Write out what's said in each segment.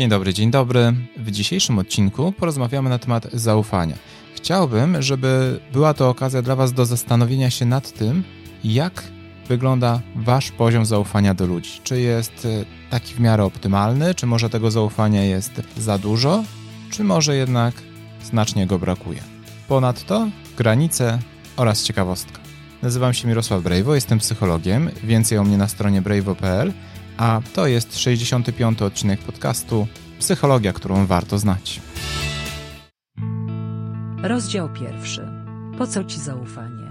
Dzień dobry, dzień dobry. W dzisiejszym odcinku porozmawiamy na temat zaufania. Chciałbym, żeby była to okazja dla Was do zastanowienia się nad tym, jak wygląda Wasz poziom zaufania do ludzi. Czy jest e, taki w miarę optymalny, czy może tego zaufania jest za dużo, czy może jednak znacznie go brakuje. Ponadto granice oraz ciekawostka. Nazywam się Mirosław Brejwo, jestem psychologiem. Więcej o mnie na stronie brejwo.pl, a to jest 65. odcinek podcastu Psychologia, którą warto znać. Rozdział pierwszy. Po co ci zaufanie?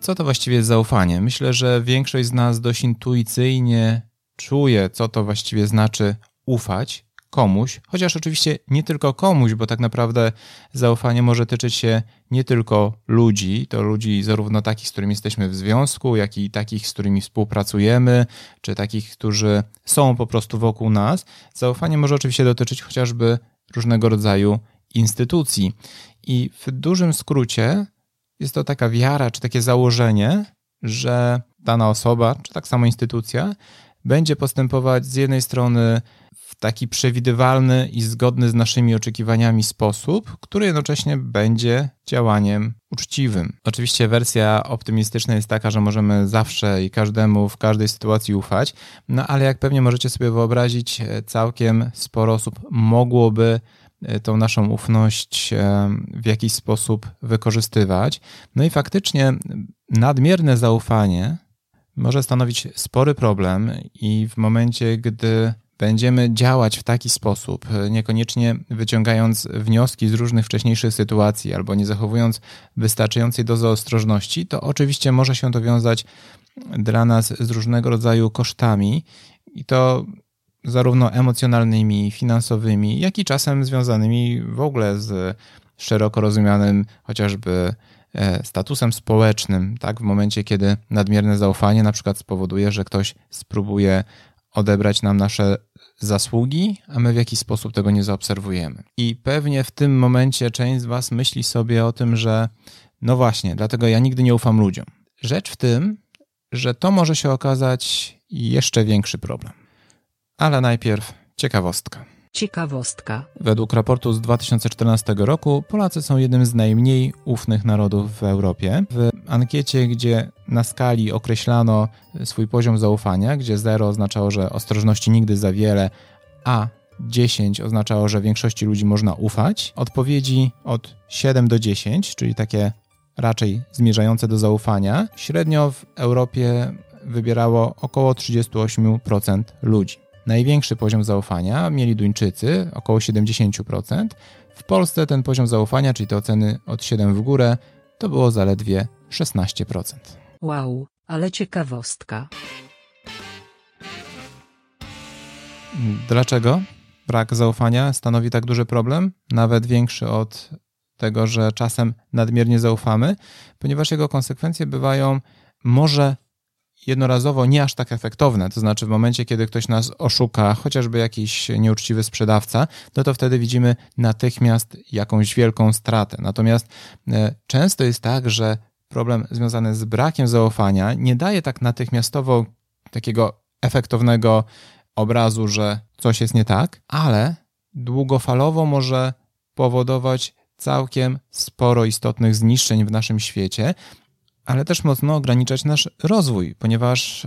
Co to właściwie jest zaufanie? Myślę, że większość z nas dość intuicyjnie czuje, co to właściwie znaczy ufać komuś, chociaż oczywiście nie tylko komuś, bo tak naprawdę zaufanie może tyczyć się nie tylko ludzi, to ludzi zarówno takich, z którymi jesteśmy w związku, jak i takich, z którymi współpracujemy, czy takich, którzy są po prostu wokół nas. Zaufanie może oczywiście dotyczyć chociażby różnego rodzaju instytucji. I w dużym skrócie jest to taka wiara, czy takie założenie, że dana osoba, czy tak samo instytucja, będzie postępować z jednej strony w taki przewidywalny i zgodny z naszymi oczekiwaniami sposób, który jednocześnie będzie działaniem uczciwym. Oczywiście wersja optymistyczna jest taka, że możemy zawsze i każdemu w każdej sytuacji ufać, no ale jak pewnie możecie sobie wyobrazić, całkiem sporo osób mogłoby e, tą naszą ufność e, w jakiś sposób wykorzystywać. No i faktycznie nadmierne zaufanie może stanowić spory problem i w momencie, gdy będziemy działać w taki sposób, niekoniecznie wyciągając wnioski z różnych wcześniejszych sytuacji albo nie zachowując wystarczającej dozy ostrożności, to oczywiście może się to wiązać dla nas z różnego rodzaju kosztami i to zarówno emocjonalnymi, finansowymi, jak i czasem związanymi w ogóle z szeroko rozumianym chociażby statusem społecznym, tak? W momencie, kiedy nadmierne zaufanie na przykład spowoduje, że ktoś spróbuje odebrać nam nasze zasługi, a my w jakiś sposób tego nie zaobserwujemy. I pewnie w tym momencie część z Was myśli sobie o tym, że no właśnie, dlatego ja nigdy nie ufam ludziom. Rzecz w tym, że to może się okazać jeszcze większy problem. Ale najpierw ciekawostka. Ciekawostka. Według raportu z 2014 roku Polacy są jednym z najmniej ufnych narodów w Europie. W ankiecie, gdzie na skali określano swój poziom zaufania, gdzie 0 oznaczało, że ostrożności nigdy za wiele, a 10 oznaczało, że większości ludzi można ufać, odpowiedzi od 7 do 10, czyli takie raczej zmierzające do zaufania, średnio w Europie wybierało około 38% ludzi. Największy poziom zaufania mieli Duńczycy, około 70%. W Polsce ten poziom zaufania, czyli te oceny od 7 w górę, to było zaledwie 16%. Wow, ale ciekawostka. Dlaczego brak zaufania stanowi tak duży problem, nawet większy od tego, że czasem nadmiernie zaufamy, ponieważ jego konsekwencje bywają może jednorazowo nie aż tak efektowne. To znaczy, w momencie, kiedy ktoś nas oszuka, chociażby jakiś nieuczciwy sprzedawca, no to wtedy widzimy natychmiast jakąś wielką stratę. Natomiast e, często jest tak, że problem związany z brakiem zaufania nie daje tak natychmiastowo takiego efektownego obrazu, że coś jest nie tak, ale długofalowo może powodować całkiem sporo istotnych zniszczeń w naszym świecie, ale też mocno ograniczać nasz rozwój, ponieważ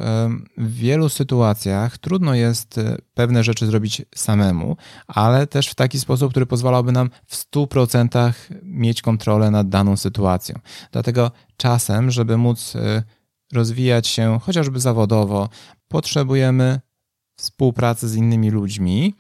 w wielu sytuacjach trudno jest e, pewne rzeczy zrobić samemu, ale też w taki sposób, który pozwalałby nam w 100% mieć kontrolę nad daną sytuacją. Dlatego czasem, żeby móc e, rozwijać się chociażby zawodowo, potrzebujemy współpracy z innymi ludźmi.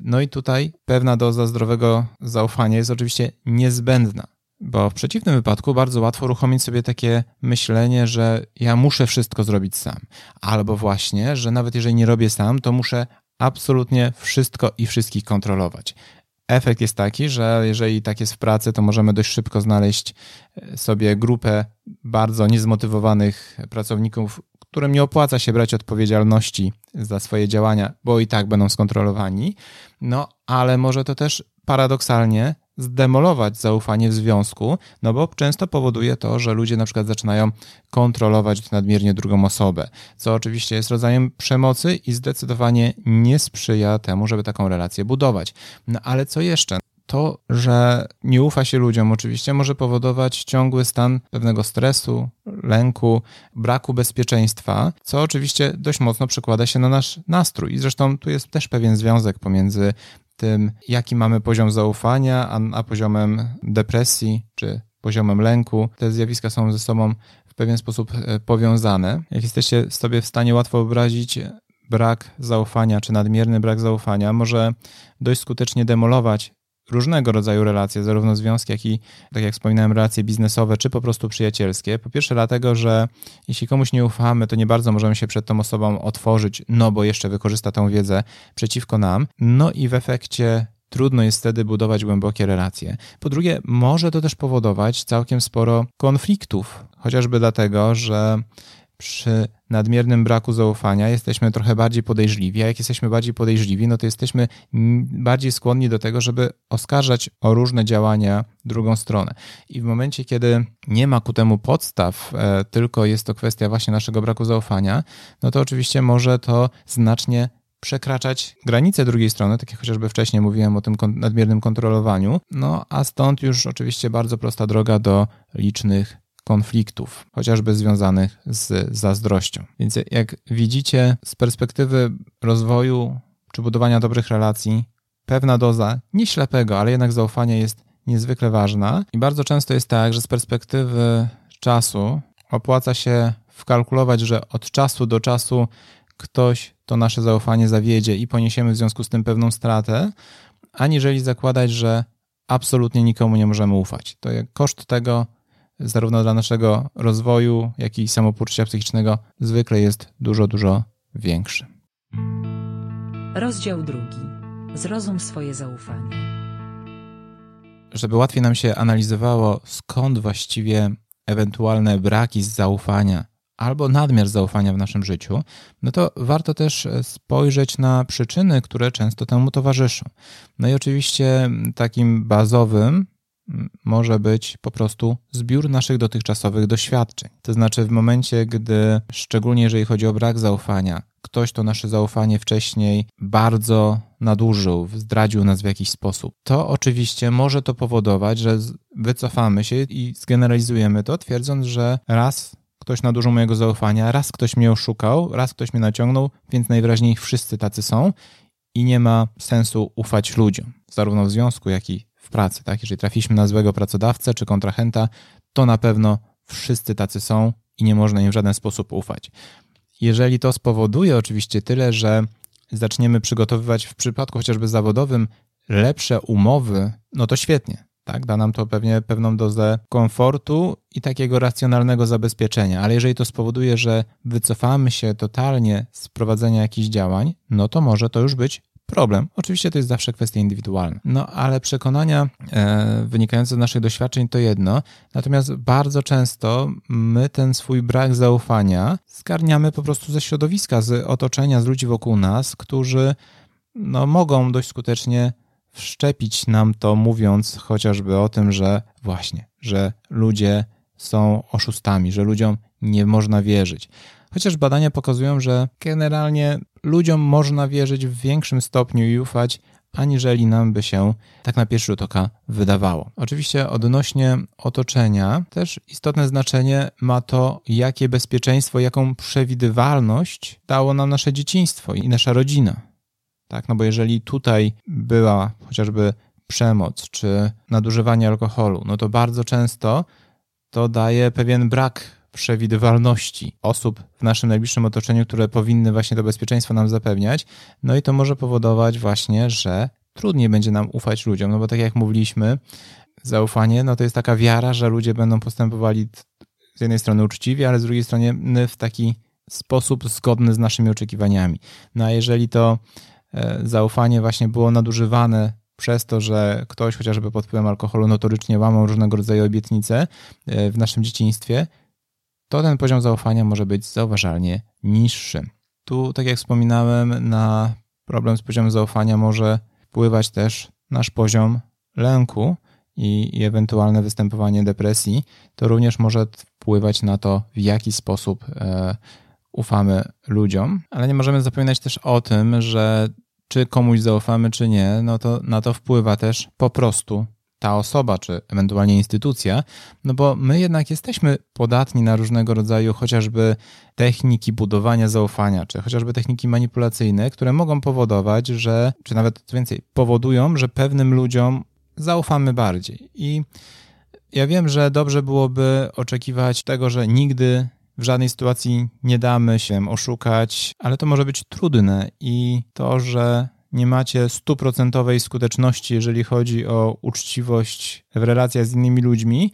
No i tutaj pewna doza zdrowego zaufania jest oczywiście niezbędna. Bo w przeciwnym wypadku bardzo łatwo uruchomić sobie takie myślenie, że ja muszę wszystko zrobić sam. Albo właśnie, że nawet jeżeli nie robię sam, to muszę absolutnie wszystko i wszystkich kontrolować. Efekt jest taki, że jeżeli tak jest w pracy, to możemy dość szybko znaleźć e, sobie grupę bardzo niezmotywowanych pracowników, którym nie opłaca się brać odpowiedzialności za swoje działania, bo i tak będą skontrolowani. No, ale może to też paradoksalnie zdemolować zaufanie w związku, no bo często powoduje to, że ludzie na przykład zaczynają kontrolować nadmiernie drugą osobę, co oczywiście jest rodzajem przemocy i zdecydowanie nie sprzyja temu, żeby taką relację budować. No ale co jeszcze? To, że nie ufa się ludziom, oczywiście może powodować ciągły stan pewnego stresu, lęku, braku bezpieczeństwa, co oczywiście dość mocno przekłada się na nasz nastrój. I zresztą tu jest też pewien związek pomiędzy tym, jaki mamy poziom zaufania, a, a poziomem depresji czy poziomem lęku. Te zjawiska są ze sobą w pewien sposób e, powiązane. Jak jesteście sobie w stanie łatwo wyobrazić, brak zaufania czy nadmierny brak zaufania może dość skutecznie demolować różnego rodzaju relacje, zarówno związki, jak i, tak jak wspominałem, relacje biznesowe, czy po prostu przyjacielskie. Po pierwsze, dlatego, że jeśli komuś nie ufamy, to nie bardzo możemy się przed tą osobą otworzyć, no bo jeszcze wykorzysta tą wiedzę przeciwko nam. No i w efekcie trudno jest wtedy budować głębokie relacje. Po drugie, może to też powodować całkiem sporo konfliktów, chociażby dlatego, że przy nadmiernym braku zaufania jesteśmy trochę bardziej podejrzliwi, a jak jesteśmy bardziej podejrzliwi, no to jesteśmy bardziej skłonni do tego, żeby oskarżać o różne działania drugą stronę. I w momencie, kiedy nie ma ku temu podstaw, e, tylko jest to kwestia właśnie naszego braku zaufania, no to oczywiście może to znacznie przekraczać granice drugiej strony, tak jak chociażby wcześniej mówiłem o tym nadmiernym kontrolowaniu, no a stąd już oczywiście bardzo prosta droga do licznych konfliktów, chociażby związanych z zazdrością. Więc jak widzicie, z perspektywy rozwoju czy budowania dobrych relacji, pewna doza nie ślepego, ale jednak zaufania jest niezwykle ważna. I bardzo często jest tak, że z perspektywy czasu opłaca się wkalkulować, że od czasu do czasu ktoś to nasze zaufanie zawiedzie i poniesiemy w związku z tym pewną stratę, aniżeli zakładać, że absolutnie nikomu nie możemy ufać. To koszt tego zarówno dla naszego rozwoju, jak i samopoczucia psychicznego, zwykle jest dużo, dużo większy. Rozdział drugi. Zrozum swoje zaufanie. Żeby łatwiej nam się analizowało, skąd właściwie ewentualne braki zaufania albo nadmiar zaufania w naszym życiu, no to warto też spojrzeć na przyczyny, które często temu towarzyszą. No i oczywiście takim bazowym może być po prostu zbiór naszych dotychczasowych doświadczeń. To znaczy, w momencie, gdy, szczególnie jeżeli chodzi o brak zaufania, ktoś to nasze zaufanie wcześniej bardzo nadużył, zdradził nas w jakiś sposób, to oczywiście może to powodować, że wycofamy się i zgeneralizujemy to, twierdząc, że raz ktoś nadużył mojego zaufania, raz ktoś mnie oszukał, raz ktoś mnie naciągnął, więc najwyraźniej wszyscy tacy są i nie ma sensu ufać ludziom, zarówno w związku, jak i w pracy. Tak? Jeżeli trafiliśmy na złego pracodawcę czy kontrahenta, to na pewno wszyscy tacy są i nie można im w żaden sposób ufać. Jeżeli to spowoduje oczywiście tyle, że zaczniemy przygotowywać w przypadku chociażby zawodowym lepsze umowy, no to świetnie. Tak, da nam to pewnie pewną dozę komfortu i takiego racjonalnego zabezpieczenia, ale jeżeli to spowoduje, że wycofamy się totalnie z prowadzenia jakichś działań, no to może to już być problem. Oczywiście to jest zawsze kwestia indywidualna. No ale przekonania e, wynikające z naszych doświadczeń to jedno, natomiast bardzo często my ten swój brak zaufania zgarniamy po prostu ze środowiska, z otoczenia, z ludzi wokół nas, którzy no, mogą dość skutecznie wszczepić nam to, mówiąc chociażby o tym, że właśnie, że ludzie są oszustami, że ludziom nie można wierzyć. Chociaż badania pokazują, że generalnie ludziom można wierzyć w większym stopniu i ufać, aniżeli nam by się tak na pierwszy rzut oka wydawało. Oczywiście odnośnie otoczenia też istotne znaczenie ma to, jakie bezpieczeństwo, jaką przewidywalność dało nam nasze dzieciństwo i nasza rodzina. Tak, no bo jeżeli tutaj była chociażby przemoc czy nadużywanie alkoholu, no to bardzo często to daje pewien brak przewidywalności osób w naszym najbliższym otoczeniu, które powinny właśnie to bezpieczeństwo nam zapewniać. No i to może powodować właśnie, że trudniej będzie nam ufać ludziom, no bo tak jak mówiliśmy, zaufanie, no to jest taka wiara, że ludzie będą postępowali z jednej strony uczciwie, ale z drugiej strony w taki sposób zgodny z naszymi oczekiwaniami. No a jeżeli to e, zaufanie właśnie było nadużywane przez to, że ktoś chociażby pod wpływem alkoholu notorycznie łamał różnego rodzaju obietnice e, w naszym dzieciństwie, to ten poziom zaufania może być zauważalnie niższy. Tu, tak jak wspominałem, na problem z poziomem zaufania może wpływać też nasz poziom lęku, i, i ewentualne występowanie depresji, to również może wpływać na to, w jaki sposób e, ufamy ludziom, ale nie możemy zapominać też o tym, że czy komuś zaufamy, czy nie, no to na to wpływa też po prostu ta osoba, czy ewentualnie instytucja, no bo my jednak jesteśmy podatni na różnego rodzaju chociażby techniki budowania zaufania, czy chociażby techniki manipulacyjne, które mogą powodować, że, czy nawet więcej, powodują, że pewnym ludziom zaufamy bardziej. I ja wiem, że dobrze byłoby oczekiwać tego, że nigdy w żadnej sytuacji nie damy się oszukać, ale to może być trudne i to, że nie macie stuprocentowej skuteczności, jeżeli chodzi o uczciwość w relacjach z innymi ludźmi,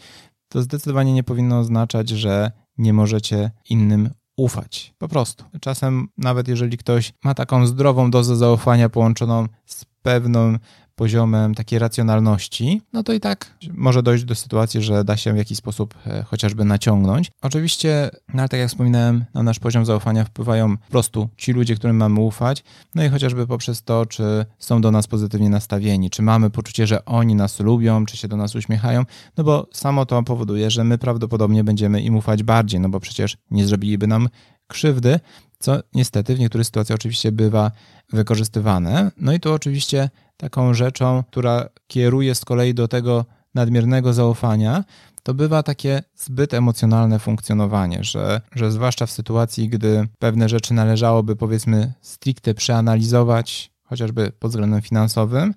to zdecydowanie nie powinno oznaczać, że nie możecie innym ufać. Po prostu. Czasem, nawet jeżeli ktoś ma taką zdrową dozę zaufania połączoną z pewną poziomem takiej racjonalności, no to i tak może dojść do sytuacji, że da się w jakiś sposób e, chociażby naciągnąć. Oczywiście, no ale tak jak wspominałem, na nasz poziom zaufania wpływają po prostu ci ludzie, którym mamy ufać, no i chociażby poprzez to, czy są do nas pozytywnie nastawieni, czy mamy poczucie, że oni nas lubią, czy się do nas uśmiechają, no bo samo to powoduje, że my prawdopodobnie będziemy im ufać bardziej, no bo przecież nie zrobiliby nam krzywdy, co niestety w niektórych sytuacjach oczywiście bywa wykorzystywane. No i tu oczywiście taką rzeczą, która kieruje z kolei do tego nadmiernego zaufania, to bywa takie zbyt emocjonalne funkcjonowanie, że, że zwłaszcza w sytuacji, gdy pewne rzeczy należałoby powiedzmy stricte przeanalizować, chociażby pod względem finansowym,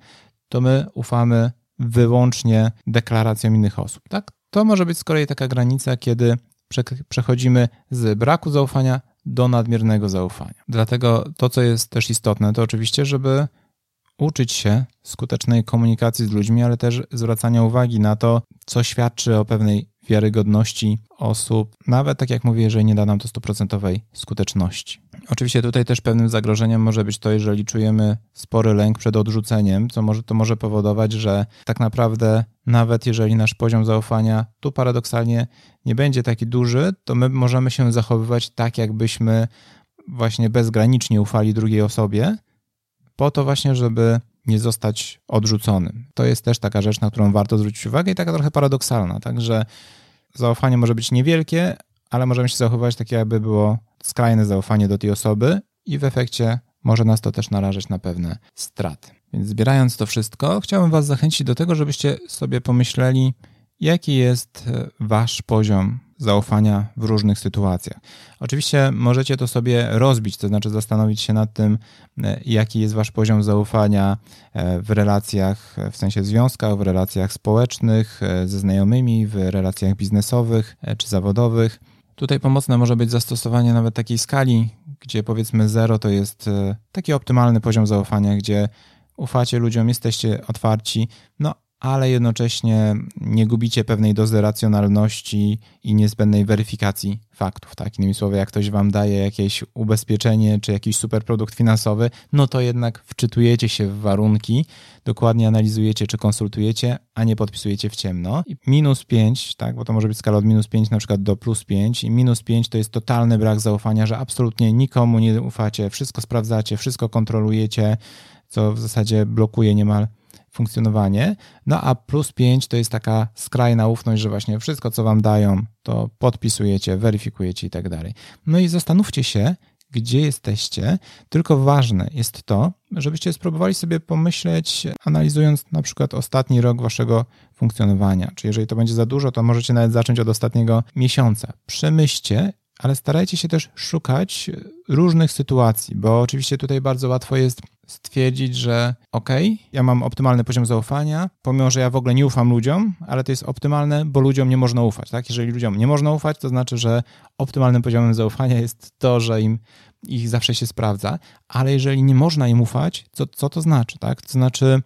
to my ufamy wyłącznie deklaracjom innych osób. Tak? To może być z kolei taka granica, kiedy przechodzimy z braku zaufania do nadmiernego zaufania. Dlatego to, co jest też istotne, to oczywiście, żeby uczyć się skutecznej komunikacji z ludźmi, ale też zwracania uwagi na to, co świadczy o pewnej wiarygodności osób, nawet tak jak mówię, jeżeli nie da nam to stuprocentowej skuteczności. Oczywiście tutaj też pewnym zagrożeniem może być to, jeżeli czujemy spory lęk przed odrzuceniem, co może, to może powodować, że tak naprawdę nawet jeżeli nasz poziom zaufania tu paradoksalnie nie będzie taki duży, to my możemy się zachowywać tak, jakbyśmy właśnie bezgranicznie ufali drugiej osobie, po to właśnie, żeby nie zostać odrzuconym. To jest też taka rzecz, na którą warto zwrócić uwagę i taka trochę paradoksalna, także zaufanie może być niewielkie, ale możemy się zachowywać tak, jakby było skrajne zaufanie do tej osoby i w efekcie może nas to też narażać na pewne straty. Więc zbierając to wszystko, chciałbym Was zachęcić do tego, żebyście sobie pomyśleli, jaki jest e, Wasz poziom zaufania w różnych sytuacjach. Oczywiście możecie to sobie rozbić, to znaczy zastanowić się nad tym, e, jaki jest wasz poziom zaufania e, w relacjach, w sensie związkach, w relacjach społecznych, ze znajomymi, w relacjach biznesowych czy zawodowych. Tutaj pomocne może być zastosowanie nawet takiej skali, gdzie powiedzmy 0 to jest taki optymalny poziom zaufania, gdzie ufacie ludziom, jesteście otwarci, no ale jednocześnie nie gubicie pewnej dozy racjonalności i niezbędnej weryfikacji faktów. Tak? Innymi słowy, jak ktoś wam daje jakieś ubezpieczenie czy jakiś super produkt finansowy, no to jednak wczytujecie się w warunki, dokładnie analizujecie czy konsultujecie, a nie podpisujecie w ciemno. I minus 5, tak, bo to może być skala od minus 5 na przykład do plus 5 i minus 5 to jest totalny brak zaufania, że absolutnie nikomu nie ufacie, wszystko sprawdzacie, wszystko kontrolujecie, co w zasadzie blokuje niemal funkcjonowanie. No a plus 5 to jest taka skrajna ufność, że właśnie wszystko, co wam dają, to podpisujecie, weryfikujecie i tak dalej. No i zastanówcie się, gdzie jesteście, tylko ważne jest to, żebyście spróbowali sobie pomyśleć, analizując na przykład ostatni rok waszego funkcjonowania. Czy jeżeli to będzie za dużo, to możecie nawet zacząć od ostatniego miesiąca. Przemyślcie, ale starajcie się też szukać różnych sytuacji, bo oczywiście tutaj bardzo łatwo jest stwierdzić, że ok, ja mam optymalny poziom zaufania, pomimo, że ja w ogóle nie ufam ludziom, ale to jest optymalne, bo ludziom nie można ufać, tak? Jeżeli ludziom nie można ufać, to znaczy, że optymalnym poziomem zaufania jest to, że im ich zawsze się sprawdza, ale jeżeli nie można im ufać, co, co to znaczy, tak? To znaczy,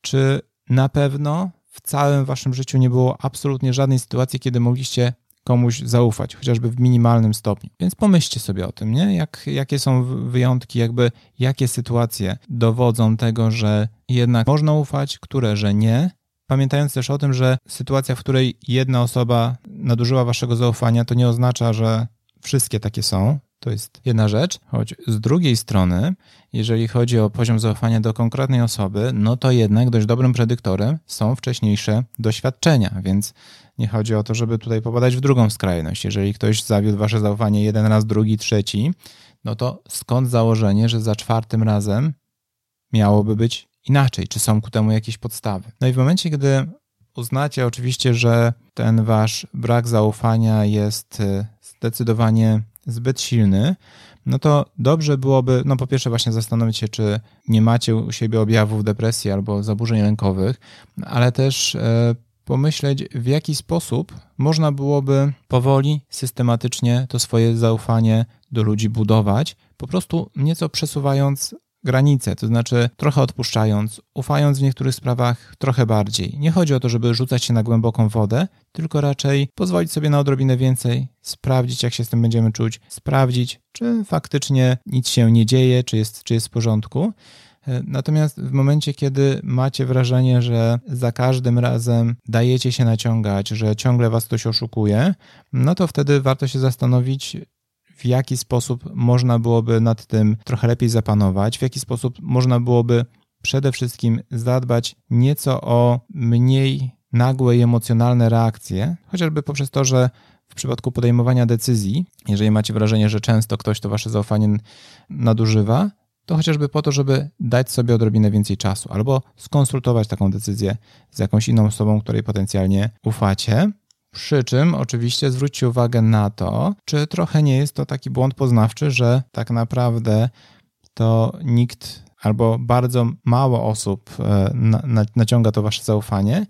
czy na pewno w całym waszym życiu nie było absolutnie żadnej sytuacji, kiedy mogliście komuś zaufać, chociażby w minimalnym stopniu. Więc pomyślcie sobie o tym, nie? Jak, jakie są wyjątki, jakby jakie sytuacje dowodzą tego, że jednak można ufać, które, że nie. Pamiętając też o tym, że sytuacja, w której jedna osoba nadużyła waszego zaufania, to nie oznacza, że wszystkie takie są, To jest jedna rzecz, choć z drugiej strony, jeżeli chodzi o poziom zaufania do konkretnej osoby, no to jednak dość dobrym predyktorem są wcześniejsze doświadczenia, więc nie chodzi o to, żeby tutaj popadać w drugą skrajność. Jeżeli ktoś zawiódł wasze zaufanie jeden raz, drugi, trzeci, no to skąd założenie, że za czwartym razem miałoby być inaczej? Czy są ku temu jakieś podstawy? No i w momencie, gdy uznacie oczywiście, że ten wasz brak zaufania jest y, zdecydowanie zbyt silny, no to dobrze byłoby, no po pierwsze właśnie zastanowić się, czy nie macie u siebie objawów depresji albo zaburzeń lękowych, ale też e, pomyśleć, w jaki sposób można byłoby powoli, systematycznie to swoje zaufanie do ludzi budować, po prostu nieco przesuwając granice, to znaczy trochę odpuszczając, ufając w niektórych sprawach trochę bardziej. Nie chodzi o to, żeby rzucać się na głęboką wodę, tylko raczej pozwolić sobie na odrobinę więcej, sprawdzić, jak się z tym będziemy czuć, sprawdzić, czy faktycznie nic się nie dzieje, czy jest, czy jest w porządku. E, natomiast w momencie, kiedy macie wrażenie, że za każdym razem dajecie się naciągać, że ciągle was ktoś oszukuje, no to wtedy warto się zastanowić, w jaki sposób można byłoby nad tym trochę lepiej zapanować, w jaki sposób można byłoby przede wszystkim zadbać nieco o mniej nagłe i emocjonalne reakcje, chociażby poprzez to, że w przypadku podejmowania decyzji, jeżeli macie wrażenie, że często ktoś to wasze zaufanie nadużywa, to chociażby po to, żeby dać sobie odrobinę więcej czasu albo skonsultować taką decyzję z jakąś inną osobą, której potencjalnie ufacie. Przy czym oczywiście zwróćcie uwagę na to, czy trochę nie jest to taki błąd poznawczy, że tak naprawdę to nikt albo bardzo mało osób e, naciąga to wasze zaufanie,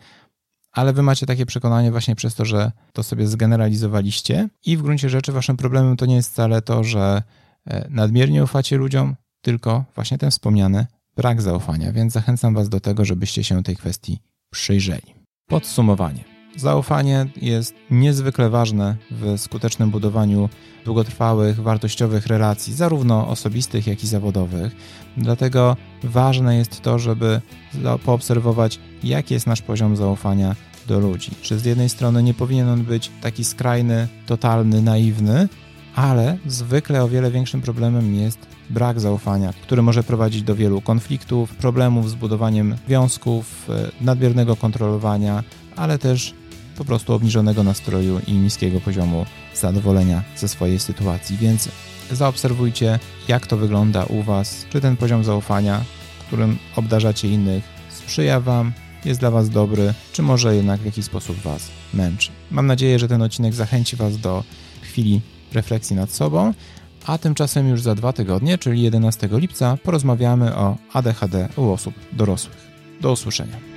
ale wy macie takie przekonanie właśnie przez to, że to sobie zgeneralizowaliście i w gruncie rzeczy waszym problemem to nie jest wcale to, że e, nadmiernie ufacie ludziom, tylko właśnie ten wspomniany brak zaufania, więc zachęcam was do tego, żebyście się tej kwestii przyjrzeli. Podsumowanie. Zaufanie jest niezwykle ważne w skutecznym budowaniu długotrwałych, wartościowych relacji, zarówno osobistych, jak i zawodowych. Dlatego ważne jest to, żeby poobserwować, jaki jest nasz poziom zaufania do ludzi. Czy z jednej strony nie powinien on być taki skrajny, totalny, naiwny, ale zwykle o wiele większym problemem jest brak zaufania, który może prowadzić do wielu konfliktów, problemów z budowaniem związków, e, nadmiernego kontrolowania, ale też po prostu obniżonego nastroju i niskiego poziomu zadowolenia ze swojej sytuacji. Więc zaobserwujcie, jak to wygląda u Was, czy ten poziom zaufania, którym obdarzacie innych, sprzyja Wam, jest dla Was dobry, czy może jednak w jakiś sposób Was męczy. Mam nadzieję, że ten odcinek zachęci Was do chwili refleksji nad sobą, a tymczasem już za dwa tygodnie, czyli 11 lipca, porozmawiamy o ADHD u osób dorosłych. Do usłyszenia.